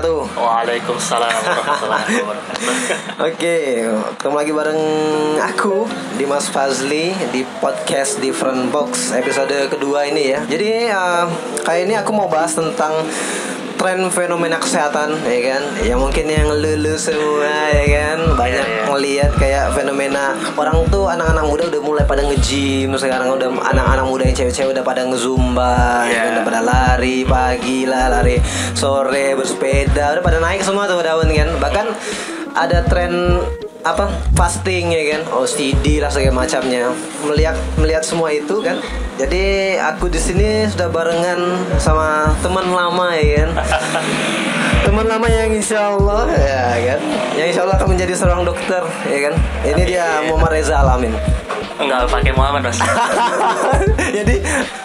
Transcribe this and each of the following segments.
wabarakatuh. Waalaikumsalam warahmatullahi wabarakatuh. Oke, ketemu lagi bareng aku Dimas Fazli di podcast Different Box episode kedua ini ya. Jadi uh, kali ini aku mau bahas tentang tren fenomena kesehatan ya kan ya mungkin yang lulu semua ya kan banyak Iya, iya. ngelihat kayak fenomena orang tuh anak-anak muda udah mulai pada nge-gym sekarang udah anak-anak muda yang cewek-cewek udah pada nge-zumba ya Iya. kan, udah pada lari pagi lah lari sore bersepeda udah pada naik semua tuh daun kan bahkan ada tren apa fasting ya kan? OCD lah segala macamnya. Melihat melihat semua itu kan? Jadi aku di sini sudah barengan sama teman lama ya kan? Teman lama yang insya Allah ya kan? Yang insya Allah akan menjadi seorang dokter ya kan? Ini dia Muhammad Reza Alamin Enggak pakai Muhammad mas. jadi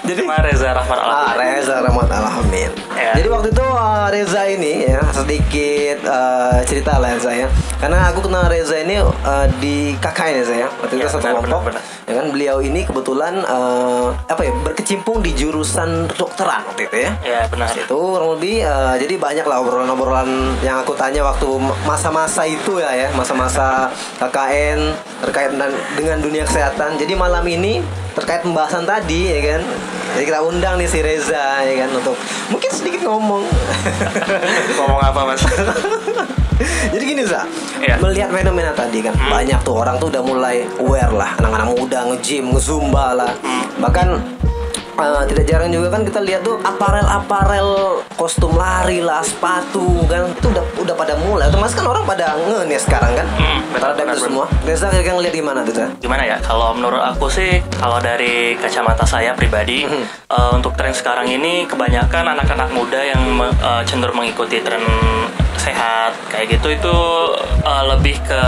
jadi Cuma Reza Rahmat Al. Ah, Reza Rahmat Alamin. Ya. Jadi waktu itu uh, Reza ini ya sedikit uh, cerita lah ya saya. Karena aku kenal Reza ini uh, di KKN ya saya. Waktu itu Ya, satu kelompok. Ya kan beliau ini kebetulan uh, apa ya berkecimpung di jurusan kedokteran waktu itu ya. Ya benar. Itu kurang lebih uh, jadi banyak lah obrolan-obrolan yang aku tanya waktu masa-masa itu ya ya, masa-masa KKN terkait dengan dunia kesehatan. Jadi malam ini terkait pembahasan tadi ya kan. Jadi kita undang nih si Reza ya kan untuk mungkin sedikit ngomong. Ngomong apa mas? Jadi gini Za, Iya. melihat fenomena tadi kan banyak tuh orang tuh udah mulai aware lah anak-anak muda nge-gym, nge-zumba lah. Bahkan eh, tidak jarang juga kan kita lihat tuh aparel-aparel kostum lari lah, sepatu kan itu udah udah pada mulai. Otomatis kan orang pada nge nih sekarang kan. Hmm, Terhadap benar, itu semua. Reza kira-kira ngeliat gimana tuh Za? Gimana ya? Kalau menurut aku sih, kalau dari kacamata saya pribadi, Mhm. eh, untuk tren sekarang ini kebanyakan anak-anak muda yang me- eh, cenderung mengikuti tren sehat kayak gitu itu eh, lebih ke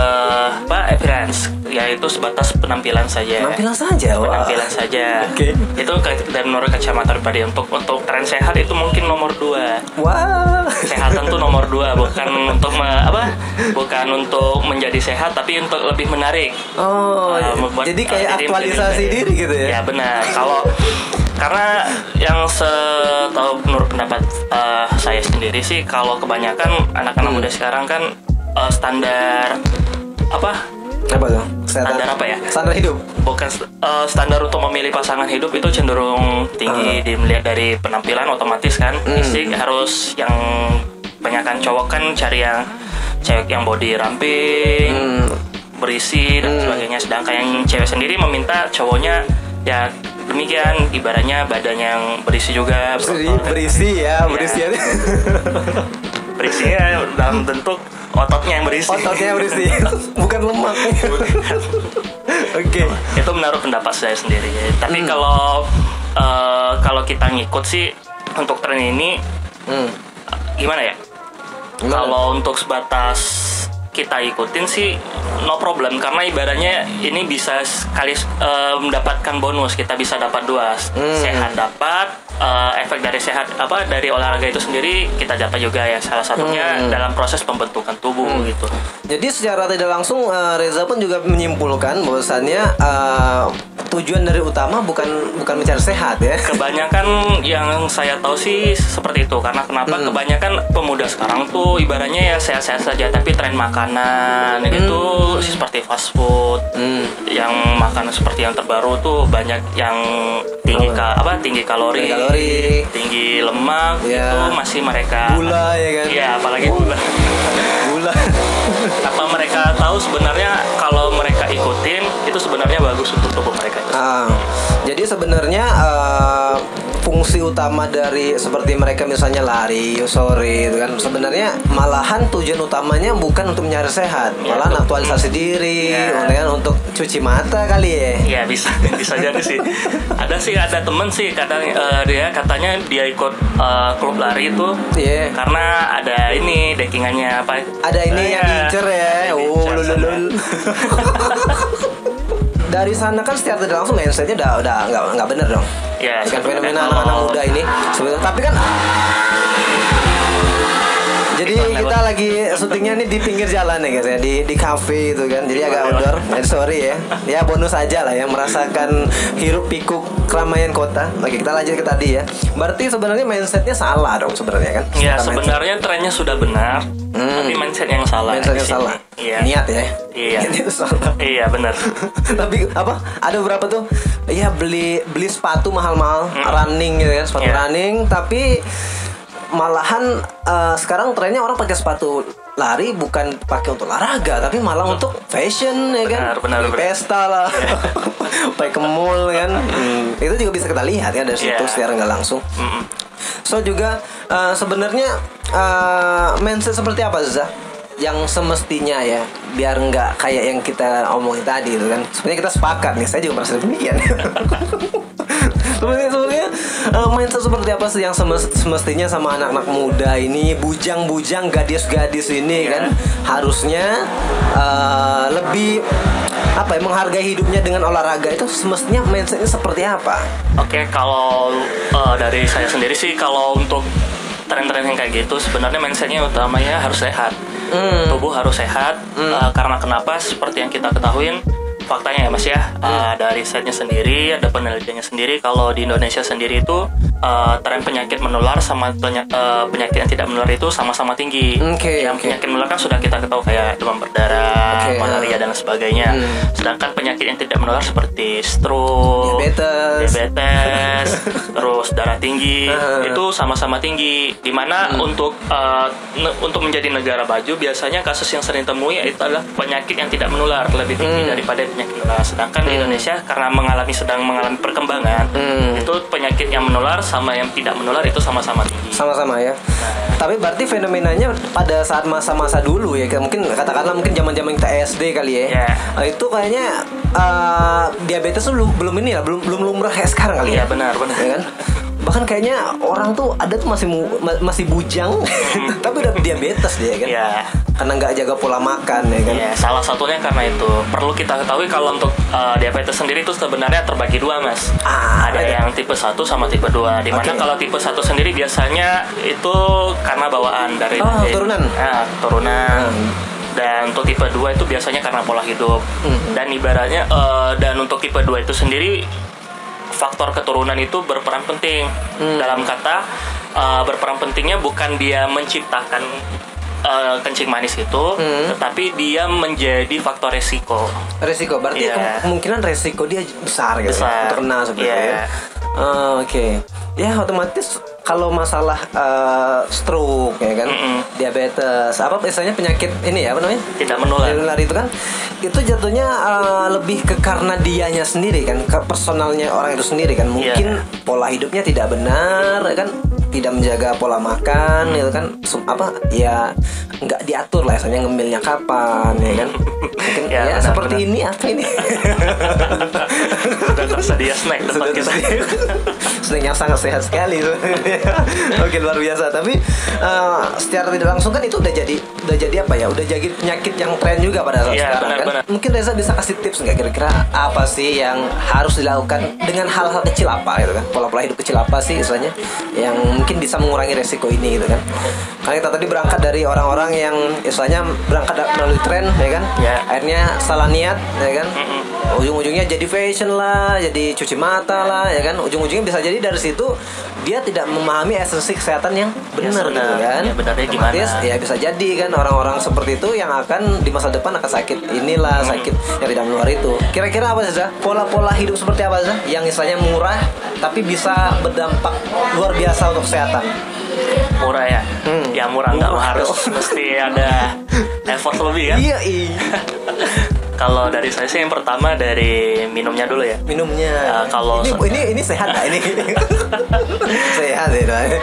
apa appearance yaitu sebatas penampilan saja Penampilan saja, wah. penampilan saja Oke. itu dan menurut kacamata pribadi untuk untuk tren sehat itu mungkin nomor dua Wah. kesehatan tuh nomor dua bukan untuk me- apa bukan untuk menjadi sehat tapi untuk lebih menarik Oh, Uh, membuat- jadi kayak uh, jadi aktualisasi menjadi- diri gitu ya? Ya benar. Kalau karena yang setahu menurut pendapat uh, saya sendiri sih kalau kebanyakan anak-anak Hmm. muda sekarang kan uh, standar apa Apa tuh? Kesehatan. Standar apa ya? Standar hidup. bukan uh, standar untuk memilih pasangan hidup itu cenderung tinggi dilihat dari penampilan otomatis kan Hmm. fisik harus yang kebanyakan cowok kan cari yang cewek yang body ramping Hmm. berisi dan Hmm. sebagainya sedangkan yang cewek sendiri meminta cowoknya ya demikian ibaratnya badannya yang berisi juga Berisi, berotot. berisi ya, Iya. berisi ya. berisinya dalam bentuk ototnya yang berisi Ototnya berisi, bukan lemak. Oke. itu menurut pendapat saya sendiri tapi Hmm. kalau eh, kalau kita ngikut sih untuk tren ini Hmm. gimana ya kalau untuk sebatas kita ikutin sih no problem karena ibaratnya ini bisa sekali eh, mendapatkan bonus kita bisa dapat dua Hmm. sehat dapat eh, efek dari sehat apa dari olahraga itu sendiri kita dapat juga ya salah satunya Hmm. dalam proses pembentukan tubuh gitu Jadi secara tidak langsung eh, Reza pun juga menyimpulkan bahwasannya eh, tujuan dari utama bukan bukan mencari sehat ya. kebanyakan yang saya tahu sih seperti itu karena kenapa Hmm. kebanyakan pemuda sekarang tuh ibaratnya ya sehat-sehat saja tapi tren makanan itu sih seperti fast food Hmm. yang makanan seperti yang terbaru tuh banyak yang tinggi ka, apa tinggi kalori, Tinggi kalori. tinggi lemak Ya. itu masih mereka Gula ya kan. Iya, apalagi gula. Gula. Apa mereka tahu sebenarnya kalau mereka ikutin itu sebenarnya bagus untuk tubuh mereka. Ah, jadi sebenarnya eh, fungsi utama dari seperti mereka misalnya lari sore itu kan sebenarnya malahan tujuan utamanya bukan untuk mencari sehat, malahan aktualisasi diri, Ya. kan untuk cuci mata kali ya. Iya bisa bisa jadi sih. Ada sih ada temen sih kadang eh, dia katanya dia ikut eh, klub lari itu Iya. karena ada ini dekingannya apa? Ada ini Eh, yang ya. diincer ya. Lul. Dari sana kan secara tidak langsung mindsetnya udah udah nggak nggak bener dong. Ya, sebenarnya fenomena anak-anak muda ini sebenarnya tapi kan Jadi kita lagi syutingnya nih di pinggir jalan ya guys ya di di cafe itu kan. Jadi agak outdoor. Jadi sorry ya. Ya bonus aja lah ya merasakan hirup pikuk keramaian kota. Oke kita lanjut ke tadi ya. Berarti sebenarnya mindsetnya salah dong sebenarnya kan? Ya Mindset- sebenarnya trennya sudah benar, Hmm. tapi mindset yang salah. mindsetnya di sini. salah. Iya. Niat ya. Iya. Niat itu salah. Iya benar. Tapi apa? Ada beberapa tuh ya beli beli sepatu mahal-mahal running gitu kan, sepatu Iya. running tapi malahan eh, sekarang trennya orang pakai sepatu lari bukan pakai untuk olahraga tapi malah untuk fashion ya kan. Benar, benar. Pesta lah. pakai ke mall kan. Hmm, Itu juga bisa kita lihat ya dari situ Iya. secara nggak langsung. Mm-mm. So juga eh, sebenarnya eh, mindset seperti apa Zah? Yang semestinya ya biar nggak kayak yang kita omongin tadi itu kan. Sebenarnya kita sepakat nih, saya juga merasa demikian. sebenarnya sebenarnya eh, mindset seperti apa sih yang semes- semestinya sama anak-anak muda ini bujang-bujang gadis-gadis ini Iya. kan harusnya eh, lebih apa ya menghargai hidupnya dengan olahraga itu semestinya mindsetnya seperti apa? Oke, kalau eh, dari saya sendiri sih kalau untuk tren-tren yang kayak gitu sebenarnya mindsetnya utamanya harus sehat. Hmm. Tubuh harus sehat eh, karena kenapa? Seperti yang kita ketahuin faktanya ya Mas ya, Hmm. eh, dari risetnya sendiri ada penelitiannya sendiri kalau di Indonesia sendiri itu eh, tren penyakit menular sama penya- eh, penyakit yang tidak menular itu sama-sama tinggi. Oke, yang oke. penyakit menular kan sudah kita ketahui kayak demam berdarah, Oke, malaria ah. dan sebagainya. Hmm. Sedangkan penyakit yang tidak menular seperti stroke, Diabetes. diabetes, terus darah tinggi Uh-huh. itu sama-sama tinggi. Di mana Hmm. untuk uh, ne- untuk menjadi negara maju biasanya kasus yang sering temui itu adalah penyakit yang tidak menular lebih tinggi Hmm. daripada penyakit menular. Sedangkan di Indonesia karena mengalami sedang mengalami perkembangan Hmm. itu penyakit yang menular sama yang tidak menular itu sama-sama tinggi. sama-sama ya. Tapi berarti fenomenanya pada saat masa-masa dulu ya, mungkin katakanlah mungkin zaman-zaman kita SD kali ya. Ya. Nah, itu kayaknya eh, diabetes tuh belum ini ya, belum belum lumrah kayak sekarang kali Iya ya. benar benar. Ya kan? Bahkan kayaknya orang tuh ada tuh masih mu- ma- masih bujang, tapi udah diabetes dia kan. Iya. Karena nggak jaga pola makan ya kan. Ya, salah satunya karena itu perlu kita ketahui kalau untuk uh, diabetes sendiri itu sebenarnya terbagi dua, Mas. Ah, ada ada. yang tipe 1 sama tipe 2. Di mana Oke. kalau tipe 1 sendiri biasanya itu karena bawaan dari Oh, dari- turunan. Ya, turunan. Hmm. Dan untuk tipe 2 itu biasanya karena pola hidup. Hmm. Dan ibaratnya eh, dan untuk tipe 2 itu sendiri faktor keturunan itu berperan penting. Hmm. Dalam kata eh, berperan pentingnya bukan dia menciptakan eh, kencing manis itu, Hmm. tetapi dia menjadi faktor resiko. Resiko berarti Iya. ke- kemungkinan resiko dia besar gitu Besar. untuk kena seperti itu Iya. ya. Oh, Oke, ya otomatis kalau masalah eh, stroke ya kan, Mm-mm. diabetes, apa biasanya penyakit ini ya apa namanya? Tidak menular. Menular itu kan, itu jatuhnya eh, lebih ke karena dianya sendiri kan, ke personalnya orang itu sendiri kan. Mungkin Iya. pola hidupnya tidak benar ya kan, tidak menjaga pola makan itu kan, Sum- apa ya nggak diatur lah, misalnya ngemilnya kapan ya kan. Mungkin Ya, ya, benar, seperti benar. ini apa ini? Sudah tersedia snack Sudah kita. yang sangat sehat sekali Oke luar biasa. Tapi eh, secara tidak langsung kan itu udah jadi Udah jadi apa ya? Udah jadi penyakit yang tren juga pada saat Iya, sekarang benar, kan? benar. Mungkin Reza bisa kasih tips nggak kira-kira Apa sih yang harus dilakukan Dengan hal-hal kecil apa gitu kan? Pola-pola hidup kecil apa sih istilahnya Yang mungkin bisa mengurangi resiko ini gitu kan? Karena kita tadi berangkat dari orang-orang yang Istilahnya berangkat melalui tren ya kan? Ya. Akhirnya salah niat ya kan? Mm-mm. Ujung-ujungnya jadi fashion lah, jadi cuci mata lah, ya kan? Ujung-ujungnya bisa jadi dari situ dia tidak memahami esensi kesehatan yang benar benar. gitu kan? Ya, benarnya gimana? Otomatis, Ya bisa jadi kan orang-orang seperti itu yang akan di masa depan akan sakit inilah Hmm. sakit yang tidak menular itu. Kira-kira apa saja? Pola-pola hidup seperti apa saja? Yang istilahnya murah tapi bisa berdampak luar biasa untuk kesehatan. Murah ya. Hmm. Ya murah nggak harus mesti ada effort lebih kan. Iya, iya. Kalau dari saya sih yang pertama dari minumnya dulu ya. Minumnya. Ya, kalau ini, ini ini sehat nggak ini? sehat ya.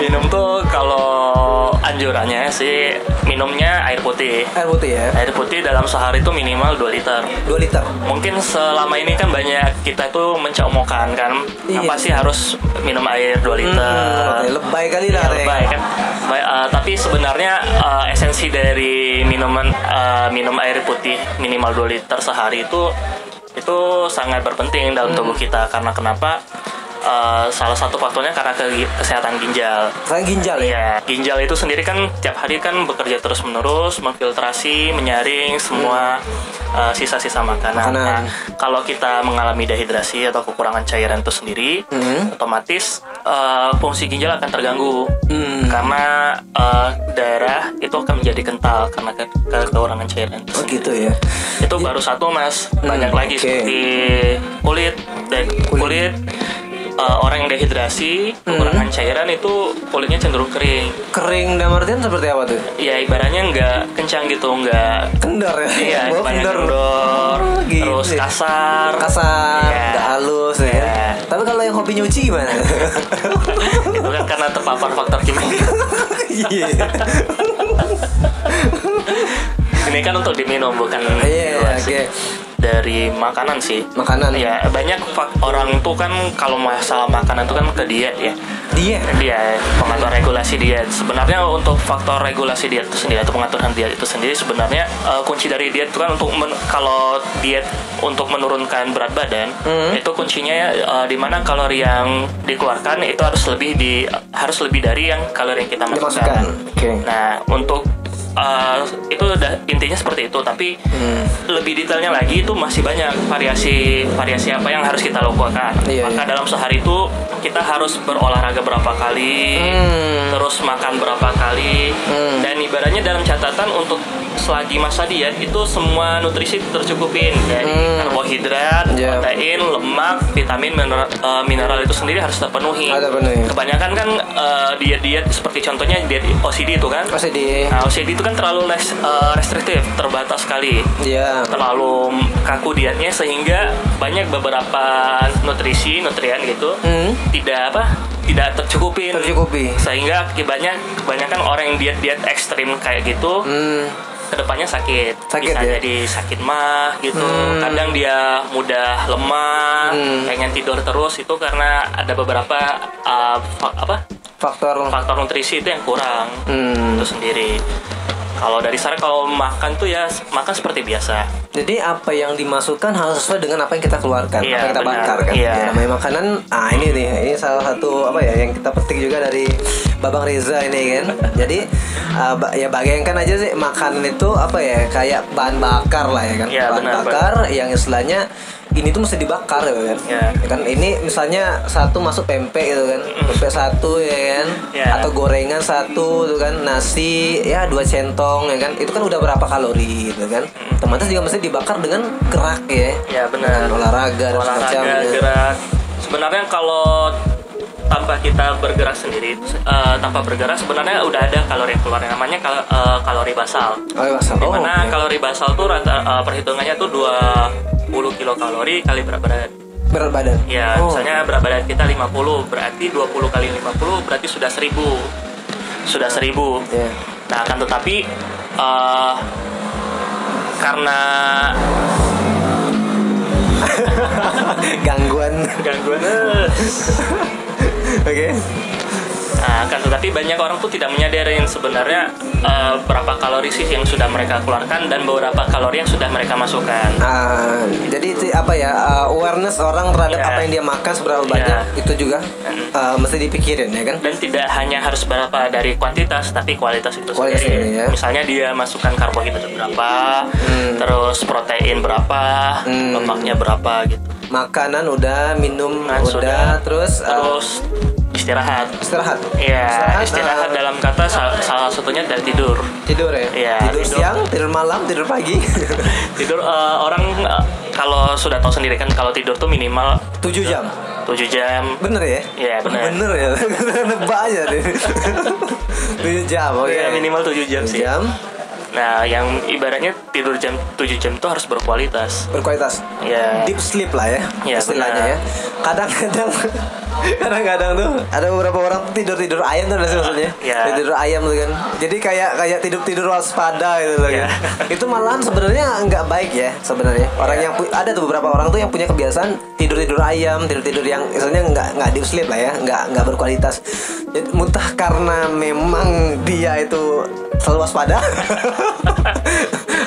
Minum tuh kalau anjurannya sih minumnya air putih. Air putih ya. Air putih dalam sehari itu minimal 2 liter. 2 liter. Mungkin selama ini kan banyak kita itu mencomokan kan Iya. apa sih harus minum air 2 liter. Hmm, lebay kali lah. Ya, lebay kan. Baik, eh, tapi sebenarnya eh, esensi dari minuman eh, minum air putih minimal 2 liter sehari itu itu sangat berpenting dalam tubuh kita karena kenapa? Eh, salah satu faktornya karena ke- kesehatan ginjal. Karena ginjal ya. Iya, ginjal itu sendiri kan tiap hari kan bekerja terus menerus, memfiltrasi, menyaring semua uh, sisa-sisa makanan. Makanan. Nah, kalau kita mengalami dehidrasi atau kekurangan cairan itu sendiri, Hmm. otomatis uh, fungsi ginjal akan terganggu Hmm. karena uh, darah itu akan menjadi kental karena ke- ke- kekurangan cairan. itu Oh sendiri. gitu ya. Itu baru satu mas, banyak lagi oke. seperti kulit, dan kulit. Uh, orang yang dehidrasi, kekurangan cairan itu kulitnya cenderung kering. Kering dalam artian seperti apa tuh? Ya ibaratnya nggak kencang gitu, nggak Kendor ya. iya, Oh, kendor. kendor, Oh, gitu terus ya. kasar, Kasar, Iya. nggak halus ya. Iya. Tapi kalau yang hobi nyuci gimana? itu kan karena terpapar faktor kimia. Iya. Ini kan untuk diminum bukan Iya, diluasin. oke. dari makanan sih. Makanan. Ya banyak orang tuh kan kalau masalah makanan tuh kan ke diet ya. Dia. Dia mengatur regulasi diet. Sebenarnya untuk faktor regulasi diet itu sendiri atau pengaturan diet itu sendiri sebenarnya eh, kunci dari diet itu kan untuk men- kalau diet untuk menurunkan berat badan Hmm. itu kuncinya eh, di mana kalori yang dikeluarkan itu harus lebih di harus lebih dari yang kalori yang kita Dimasukkan. masukkan. Oke. Nah untuk eh, itu udah intinya seperti itu tapi Hmm. lebih detailnya lagi itu masih banyak variasi variasi apa yang harus kita lakukan. Iya, Maka iya. dalam sehari itu kita harus berolahraga berapa kali, Hmm. terus makan berapa kali, Hmm. dan ibaratnya dalam catatan untuk selagi masa diet itu semua nutrisi tercukupin dari Hmm. karbohidrat, Iya. protein, lemak, vitamin, mineral, eh, mineral itu sendiri harus terpenuhi. Ada penuhi. Kebanyakan kan eh, diet-diet seperti contohnya diet OCD itu kan. Di. Nah, OCD itu kan terlalu les- eh, restriktif, terbatas sekali Iya. terlalu kaku dietnya sehingga banyak beberapa nutrisi nutrien gitu Hmm. tidak apa tidak tercukupin Tercukupi. sehingga akibatnya kebanyakan orang yang diet diet ekstrim kayak gitu Hmm. ke depannya sakit, Sakit, bisa ya? jadi sakit mah gitu Hmm. kadang dia mudah lemah Hmm. pengen tidur terus itu karena ada beberapa uh, apa Faktor. faktor nutrisi itu yang kurang Hmm. itu sendiri kalau dari saya kalau makan tuh ya makan seperti biasa Jadi apa yang dimasukkan harus sesuai dengan apa yang kita keluarkan, Iya, apa yang kita benar. bakar kan. Iya. Ya, namanya makanan. Ah ini nih, ini salah satu apa ya yang kita petik juga dari Babang Reza ini kan. Jadi ba- ya bayangkan aja sih makanan itu apa ya kayak bahan bakar lah ya kan. Iya, bahan benar, bakar yang istilahnya ini tuh mesti dibakar ya kan. Iya. Ya kan ini misalnya satu masuk pempek gitu kan. Pempek satu ya kan. Iya. Atau gorengan satu tuh kan. Nasi ya dua centong ya kan. Itu kan udah berapa kalori gitu kan. Otomatis juga mesti dibakar dengan gerak ya. Ya benar. Dengan olahraga dan Olahraga, semacamnya. gerak. Sebenarnya kalau tanpa kita bergerak sendiri, eh, tanpa bergerak sebenarnya udah ada kalori yang keluar namanya kal- eh, kalori basal. Oh, iya, basal. Oh, Di mana oke. kalori basal tuh rata eh, perhitungannya tuh 20 kilokalori kali berat badan. berat badan. Ya, Oh. misalnya berat badan kita 50, berarti 20 kali 50 berarti sudah 1000. Sudah 1000. Iya. Nah, akan tetapi eh, karena Gangguan. gangguan Oke. Nah, kan tetapi banyak orang tuh tidak menyadari yang sebenarnya eh, berapa kalori sih yang sudah mereka keluarkan dan beberapa kalori yang sudah mereka masukkan. Ah, jadi itu apa ya uh, awareness orang terhadap Iya. apa yang dia makan seberapa Iya. banyak itu juga uh, mesti dipikirin ya kan. Dan tidak hanya harus berapa dari kuantitas, tapi kualitas itu Kualitas sendiri. sendiri, ya. Misalnya dia masukkan karbohidrat berapa, Hmm. terus protein berapa, Hmm. lemaknya berapa gitu. Makanan udah, minum Nah, udah, sudah. terus, uh, Terus istirahat. istirahat. Iya, istirahat uh, dalam kata sal- salah satunya dari tidur. tidur ya. Iya, tidur, tidur. siang, tidur malam, tidur pagi. Tidur eh, orang eh, kalau sudah tahu sendiri kan kalau tidur tuh minimal 7 jam. 7 jam. Bener ya? Iya, bener. Bener ya. Nebak aja deh. 7 jam, oke. Iya, minimal 7 jam 7 sih. jam Nah, yang ibaratnya tidur jam 7 jam itu harus berkualitas. berkualitas. Ya. Deep sleep lah ya, Iya, istilahnya benar. ya. Kadang-kadang kadang-kadang tuh ada beberapa orang tidur tidur ayam tuh sih maksudnya. Iya. tidur ayam tuh kan. Jadi kayak kayak tidur tidur waspada gitu loh Iya. kan itu malahan sebenarnya nggak baik ya sebenarnya. Orang Iya. yang pu- ada tuh beberapa orang tuh yang punya kebiasaan tidur tidur ayam tidur tidur yang misalnya nggak nggak deep sleep lah ya. Nggak nggak berkualitas. Jadi, muntah karena memang dia itu selalu waspada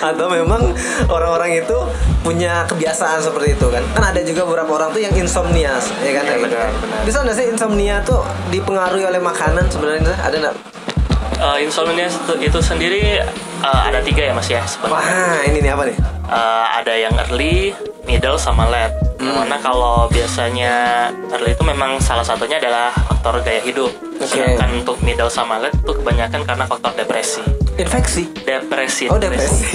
atau memang orang-orang itu punya kebiasaan seperti itu kan kan ada juga beberapa orang tuh yang insomnia ya kan Kayak benar, gitu. benar. bisa nggak sih insomnia tuh dipengaruhi oleh makanan sebenarnya ada nggak Eh, insomnia itu, itu sendiri eh, ada tiga ya mas ya sebenarnya. wah ini nih apa nih Eh, ada yang early, middle, sama late. Hmm. Mana kalau biasanya early itu memang salah satunya adalah faktor gaya hidup. Oke. Sedangkan untuk middle sama late itu kebanyakan karena faktor depresi. Infeksi Depresi. oh depresi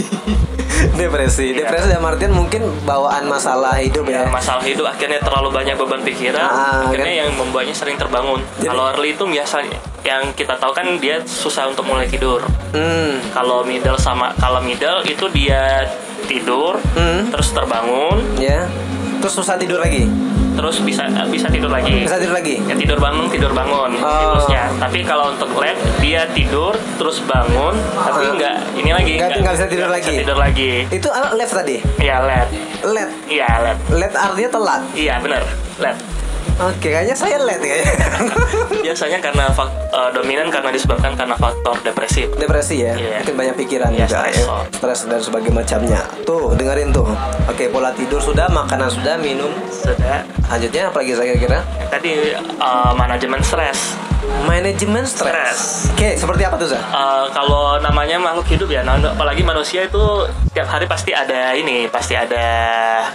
depresi Iya. depresi dalam artian mungkin bawaan masalah hidup Ya, ya masalah hidup akhirnya terlalu banyak beban pikiran, Ah, akhirnya kan? yang membuatnya sering terbangun. Jadi- Kalau early itu biasanya yang kita tahu kan dia susah untuk mulai tidur. hmm Kalau middle sama kalau middle itu dia tidur, Hmm. terus terbangun, ya terus susah tidur lagi terus bisa bisa tidur lagi. bisa tidur lagi Ya tidur bangun tidur bangun Oh. siklusnya. Tapi kalau untuk led dia tidur terus bangun tapi Ah. nggak ini lagi Nggak- nggak bisa tidur nggak lagi. bisa tidur lagi. itu apa left tadi Iya led. led Iya led. led artinya telat Iya benar led. Oke kayaknya saya led kayaknya Biasanya karena fak- eh, dominan karena disebabkan karena faktor depresif. depresi ya Iya. mungkin banyak pikiran Iya, juga stres. ya. stres dan sebagainya macamnya tuh dengerin tuh oke pola tidur sudah makanan sudah minum Sudah. lanjutnya apa lagi saya kira Tadi eh, manajemen stres. Manajemen stres oke seperti apa tuh Zah? Eh, kalau namanya makhluk hidup ya, nah, apalagi manusia itu tiap hari pasti ada ini, pasti ada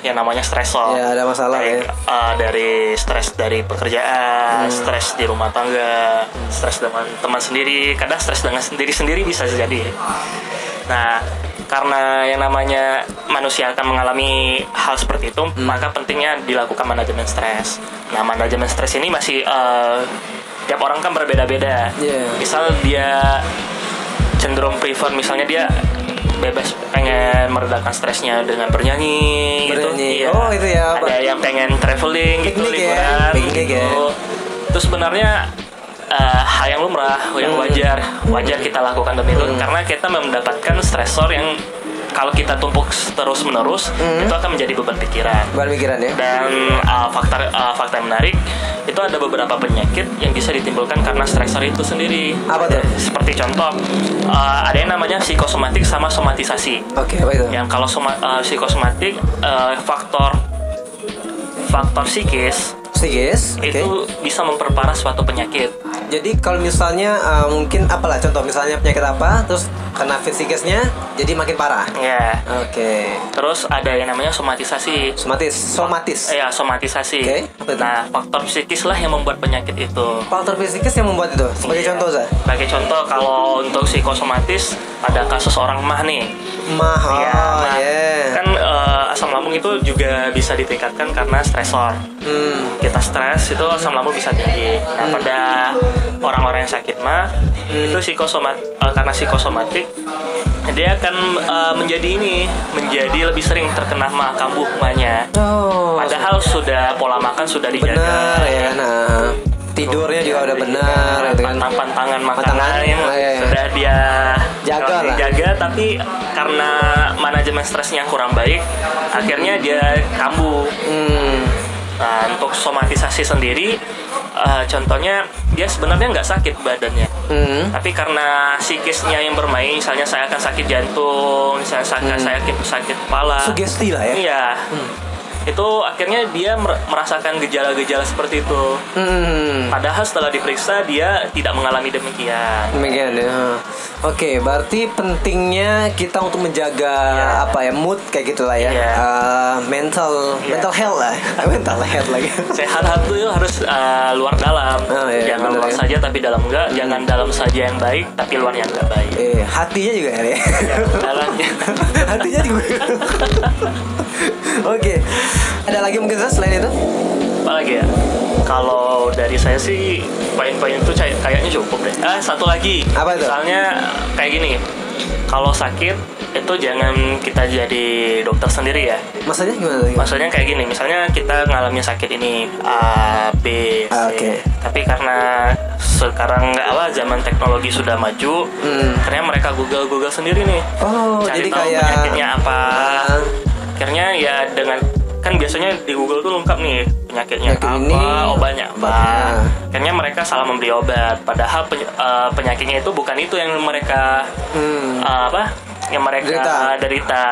yang namanya stresor. Ya, ada masalah Baik, ya. eh, dari stres dari pekerjaan, stres di rumah tangga, stres dengan teman sendiri, kadang stres dengan sendiri sendiri bisa jadi. Nah, karena yang namanya manusia akan mengalami hal seperti itu, maka pentingnya dilakukan manajemen stres. Nah, manajemen stres ini masih eh, tiap orang kan berbeda-beda. Iya. Misal dia cenderung prefer, misalnya dia bebas pengen meredakan stresnya dengan bernyanyi, Bernyanyi. gitu. Iya. Oh, itu ya, Pak. Ada yang pengen traveling gitu, Piknik ya, liburan piknik gitu. ya. Itu sebenarnya eh, hal yang lumrah, yang Hmm. wajar, wajar kita lakukan demi itu karena kita mendapatkan stresor yang kalau kita tumpuk terus menerus Hmm. itu akan menjadi beban pikiran. Bukan pikiran ya Dan uh, fakta uh, fakta yang menarik itu ada beberapa penyakit yang bisa ditimbulkan karena stresor itu sendiri. Apa tuh? Seperti contoh uh, ada yang namanya psikosomatik sama somatisasi. oke apa itu Yang kalau soma, uh, psikosomatik uh, faktor faktor psikis psikis itu bisa memperparah suatu penyakit. Jadi kalau misalnya uh, mungkin apalah contoh misalnya penyakit apa terus kena psikisnya jadi makin parah. Ya. Oke. Terus ada yang namanya somatisasi. Somatis, somatis. Eh, ya, somatisasi. Oke, itu? Nah, faktor psikis lah yang membuat penyakit itu. Faktor psikis yang membuat itu. Sebagai Iya. contoh, Zah. Sebagai contoh kalau untuk psikosomatis ada kasus orang mah nih. Mahal, Iya, mah. ya. Kan eh, asam lambung itu juga bisa ditingkatkan karena stresor. Hmm. Kita stres itu asam lambung bisa tinggi. Nah, pada orang-orang yang sakit mah Hmm. itu psikosomat eh, karena psikosomatik dia akan eh, menjadi ini menjadi lebih sering terkena mah kambuh mahnya. Oh, Padahal sudah pola makan sudah dijaga. benar ya. Nah, tidurnya juga udah benar gitu kan. Pantang-pantangan makanan Pantangan, yang iya. sudah dia Jaga lah. jaga tapi karena manajemen stresnya kurang baik akhirnya dia kambuh Hmm. Nah untuk somatisasi sendiri eh, contohnya dia sebenarnya nggak sakit badannya Hmm. tapi karena psikisnya yang bermain misalnya saya akan sakit jantung misalnya saya, saya sakit sakit kepala Sugesti lah ya. iya itu akhirnya dia mer- merasakan gejala-gejala seperti itu Hmm. Padahal setelah diperiksa dia tidak mengalami demikian. Demikian ya. Oke, berarti pentingnya kita untuk menjaga Iya. apa ya mood kayak gitulah ya. Iya. Uh, mental Iya. mental health lah. mental health lagi. Sehat itu harus uh, luar dalam. Oh, iya, Jangan luar ya. saja tapi dalam enggak. Jangan dalam saja yang baik tapi luar yang enggak baik. eh, hatinya juga ya. Ya, dalamnya. hatinya juga. Oke. Ada lagi mungkin selain itu? Apa lagi ya? Kalau dari saya sih poin-poin itu kayaknya cukup deh. Ah, satu lagi. Apa itu? Misalnya kayak gini. Kalau sakit itu jangan kita jadi dokter sendiri ya. Maksudnya gimana lagi? Maksudnya kayak gini, misalnya kita ngalamin sakit ini A, B, C. Ah, oke. Tapi karena sekarang nggak apa zaman teknologi sudah maju, Hmm. akhirnya mereka Google Google sendiri nih. Oh, Cari jadi tahu kayak penyakitnya apa. Ah. Akhirnya ya dengan kan biasanya di Google tuh lengkap nih penyakitnya Penyakit apa, ini, obatnya apa. Akhirnya mereka salah membeli obat, padahal peny- eh, penyakitnya itu bukan itu yang mereka Hmm. eh, apa yang mereka Derita. derita,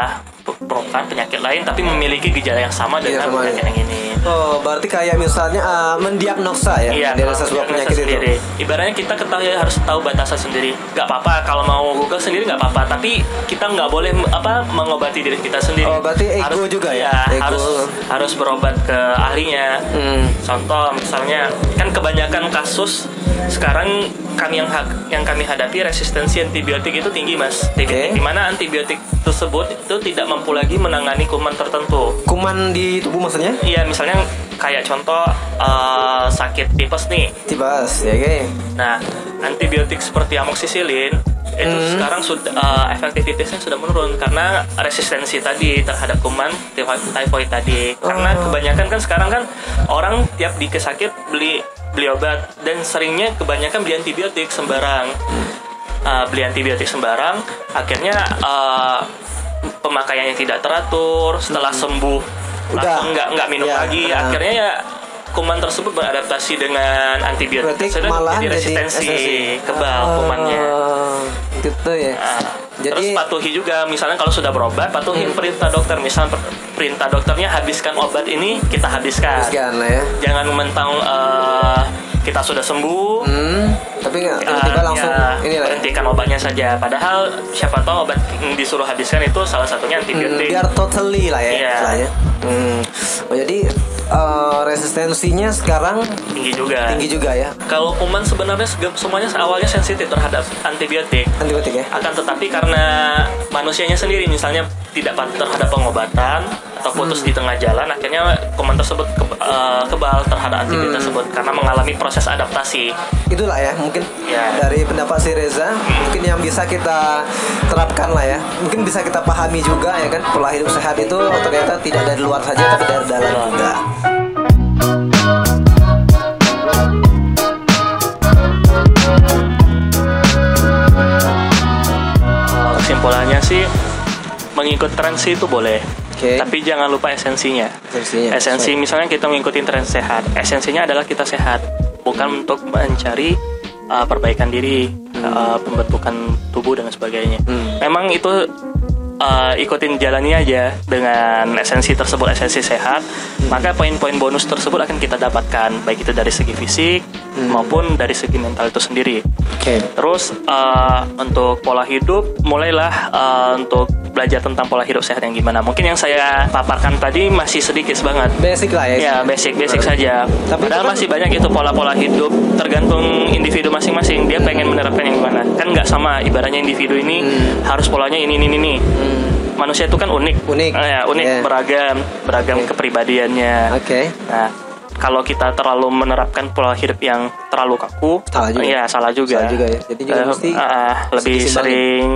bukan penyakit lain tapi memiliki gejala yang sama Iya, dengan sama. penyakit yang ini. Oh, berarti kayak misalnya uh, mendiagnosa ya Iya, dari kalau sebuah penyakit sendiri. itu. Ibaratnya kita ketahui harus tahu batasan sendiri. Gak apa-apa kalau mau Google sendiri nggak apa-apa, tapi kita nggak boleh apa mengobati diri kita sendiri. Oh, berarti ego harus, juga ya? Iya, Ego. harus harus berobat ke ahlinya. Hmm. Contoh misalnya kan kebanyakan kasus sekarang kami yang ha- yang kami hadapi resistensi antibiotik itu tinggi mas. Di, Oke. di mana antibiotik tersebut itu tidak mampu lagi menangani kuman tertentu. Kuman di tubuh maksudnya? Iya misalnya kayak contoh eh, sakit tipes nih. Tibas, ya oke. Nah antibiotik seperti amoxicillin itu Hmm. sekarang sudah eh, efektivitasnya sudah menurun karena resistensi tadi terhadap kuman typhoid, tadi. Karena Oh. kebanyakan kan sekarang kan orang tiap dikit sakit beli beli obat dan seringnya kebanyakan beli antibiotik sembarang. Eh, beli antibiotik sembarang, akhirnya eh, pemakaiannya tidak teratur. Setelah sembuh Hmm. Udah. langsung nggak nggak minum Ya, lagi, nah. akhirnya ya kuman tersebut beradaptasi dengan antibiotik. Berarti Sudah malahan jadi jadi resistensi resistensi. kebal Ah, kumannya. Gitu ya. Nah, Jadi- terus patuhi juga, misalnya kalau sudah berobat, patuhin perintah dokter. Misal per- perintah dokternya habiskan obat ini, kita habiskan. Sekian lah ya. Jangan mentang eh, kita sudah sembuh, Hmm, tapi nggak tiba-tiba eh, langsung ya, ini lah. ya. berhentikan obatnya saja. Padahal siapa tahu obat yang disuruh habiskan itu salah satunya Hmm, antibiotik. biar totally lah ya Iya. istilahnya. Hmm. Oh, jadi eh, resistensinya sekarang tinggi juga. tinggi juga ya Kalau kuman sebenarnya semuanya awalnya sensitif terhadap antibiotik. antibiotik ya. akan tetapi karena manusianya sendiri misalnya tidak patuh terhadap pengobatan atau putus di tengah jalan akhirnya kuman tersebut ke- eh, kebal terhadap antibiotik tersebut karena mengalami proses adaptasi Itulah ya mungkin Ya. dari pendapat si Reza mungkin yang bisa kita terapkan lah ya. Mungkin bisa kita pahami juga ya kan pola hidup sehat itu ternyata tidak dari luar saja tapi dari dalam juga. Sih mengikut tren sih itu boleh. Oke. tapi jangan lupa esensinya. Esensinya, esensi misalnya kita mengikuti tren sehat esensinya adalah kita sehat. Bukan untuk mencari uh, perbaikan diri uh, pembentukan tubuh dan sebagainya. Hmm. memang itu uh, ikutin jalannya aja dengan esensi tersebut esensi sehat maka poin-poin bonus tersebut akan kita dapatkan baik itu dari segi fisik maupun dari segi mental itu sendiri Oke. Terus uh, untuk pola hidup, mulailah uh, untuk belajar tentang pola hidup sehat yang gimana. Mungkin yang saya paparkan tadi masih sedikit banget. Basic lah ya. Ya basic basic saja. Tapi Padahal kan- masih banyak itu pola-pola hidup tergantung individu masing-masing. Dia pengen menerapkan yang gimana. Kan nggak sama. Ibaratnya individu ini harus polanya ini ini ini. ini. Hmm. Manusia itu kan unik. Unik. Eh, ya, unik, Yeah. beragam, beragam Oke. kepribadiannya. Oke. Nah, kalau kita terlalu menerapkan pola hidup yang terlalu kaku, Salah juga. Iya, salah juga. Salah juga ya. Jadi juga Eh, mesti eh, lebih disimbangin. sering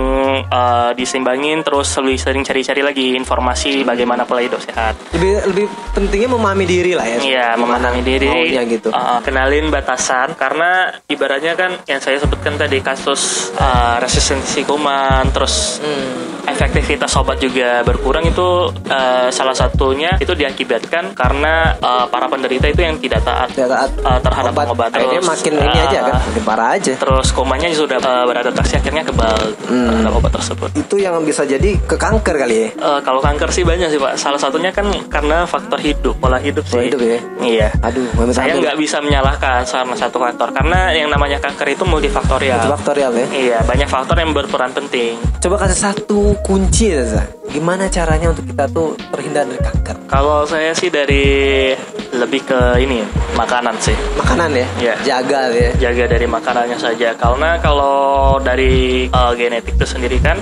eh, disimbangin, terus lebih sering cari-cari lagi informasi bagaimana pola hidup sehat. Lebih lebih pentingnya memahami diri lah ya. Iya, memahami diri, Maunya gitu. eh, kenalin batasan, karena ibaratnya kan yang saya sebutkan tadi kasus eh, resistensi kuman, terus Hmm. efektivitas obat juga berkurang itu eh, salah satunya itu diakibatkan karena eh, para penderita itu yang tidak taat Tidak taat eh, terhadap obat. obat Makin ini aja kan, eh, makin parah aja. terus kumannya sudah eh, beradaptasi akhirnya kebal Hmm. terhadap obat tersebut Itu yang bisa jadi ke kanker kali ya. Eh, kalau kanker sih banyak sih pak salah satunya kan karena faktor hidup pola hidup sih Pola hidup ya? iya Aduh, saya nggak bisa menyalahkan sama satu faktor karena yang namanya kanker itu multifaktorial Multifaktorial ya. iya banyak faktor yang berperan penting Coba kasih satu kunci Reza. Gimana caranya untuk kita tuh terhindar dari kanker? kalau saya sih dari lebih ke ini makanan sih Makanan ya. Iya. Jaga ya. jaga dari makanannya saja karena kalau dari uh, genetik itu sendiri kan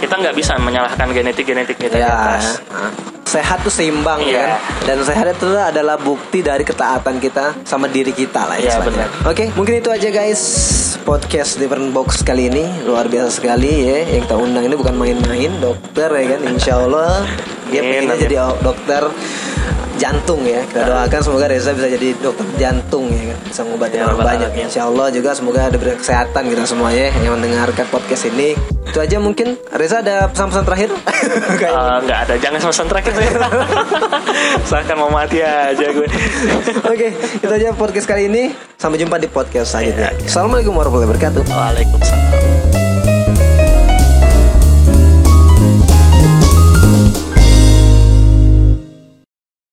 kita nggak bisa menyalahkan genetik genetik kita di Ya. atas Sehat tuh seimbang ya kan. Dan sehat itu adalah bukti dari ketaatan kita sama diri kita lah ya. Benar. Oke, mungkin itu aja guys podcast Different Box kali ini luar biasa sekali ya. Yang kita undang ini bukan main-main, dokter ya kan. Insya Allah dia amin. jadi dokter jantung ya. Kita doakan semoga Reza bisa jadi dokter jantung ya kan. Bisa ngobatin Ya, orang banyak. Alamin. Insya Allah juga semoga ada kesehatan kita semua ya yang mendengarkan podcast ini. Itu aja mungkin Reza ada pesan-pesan terakhir? Uh, nggak ada jangan pesan terakhir saya seakan mau mati aja gue Oke, itu aja podcast kali ini. Sampai jumpa di podcast selanjutnya. Iya, iya. Assalamualaikum warahmatullahi wabarakatuh. Waalaikumsalam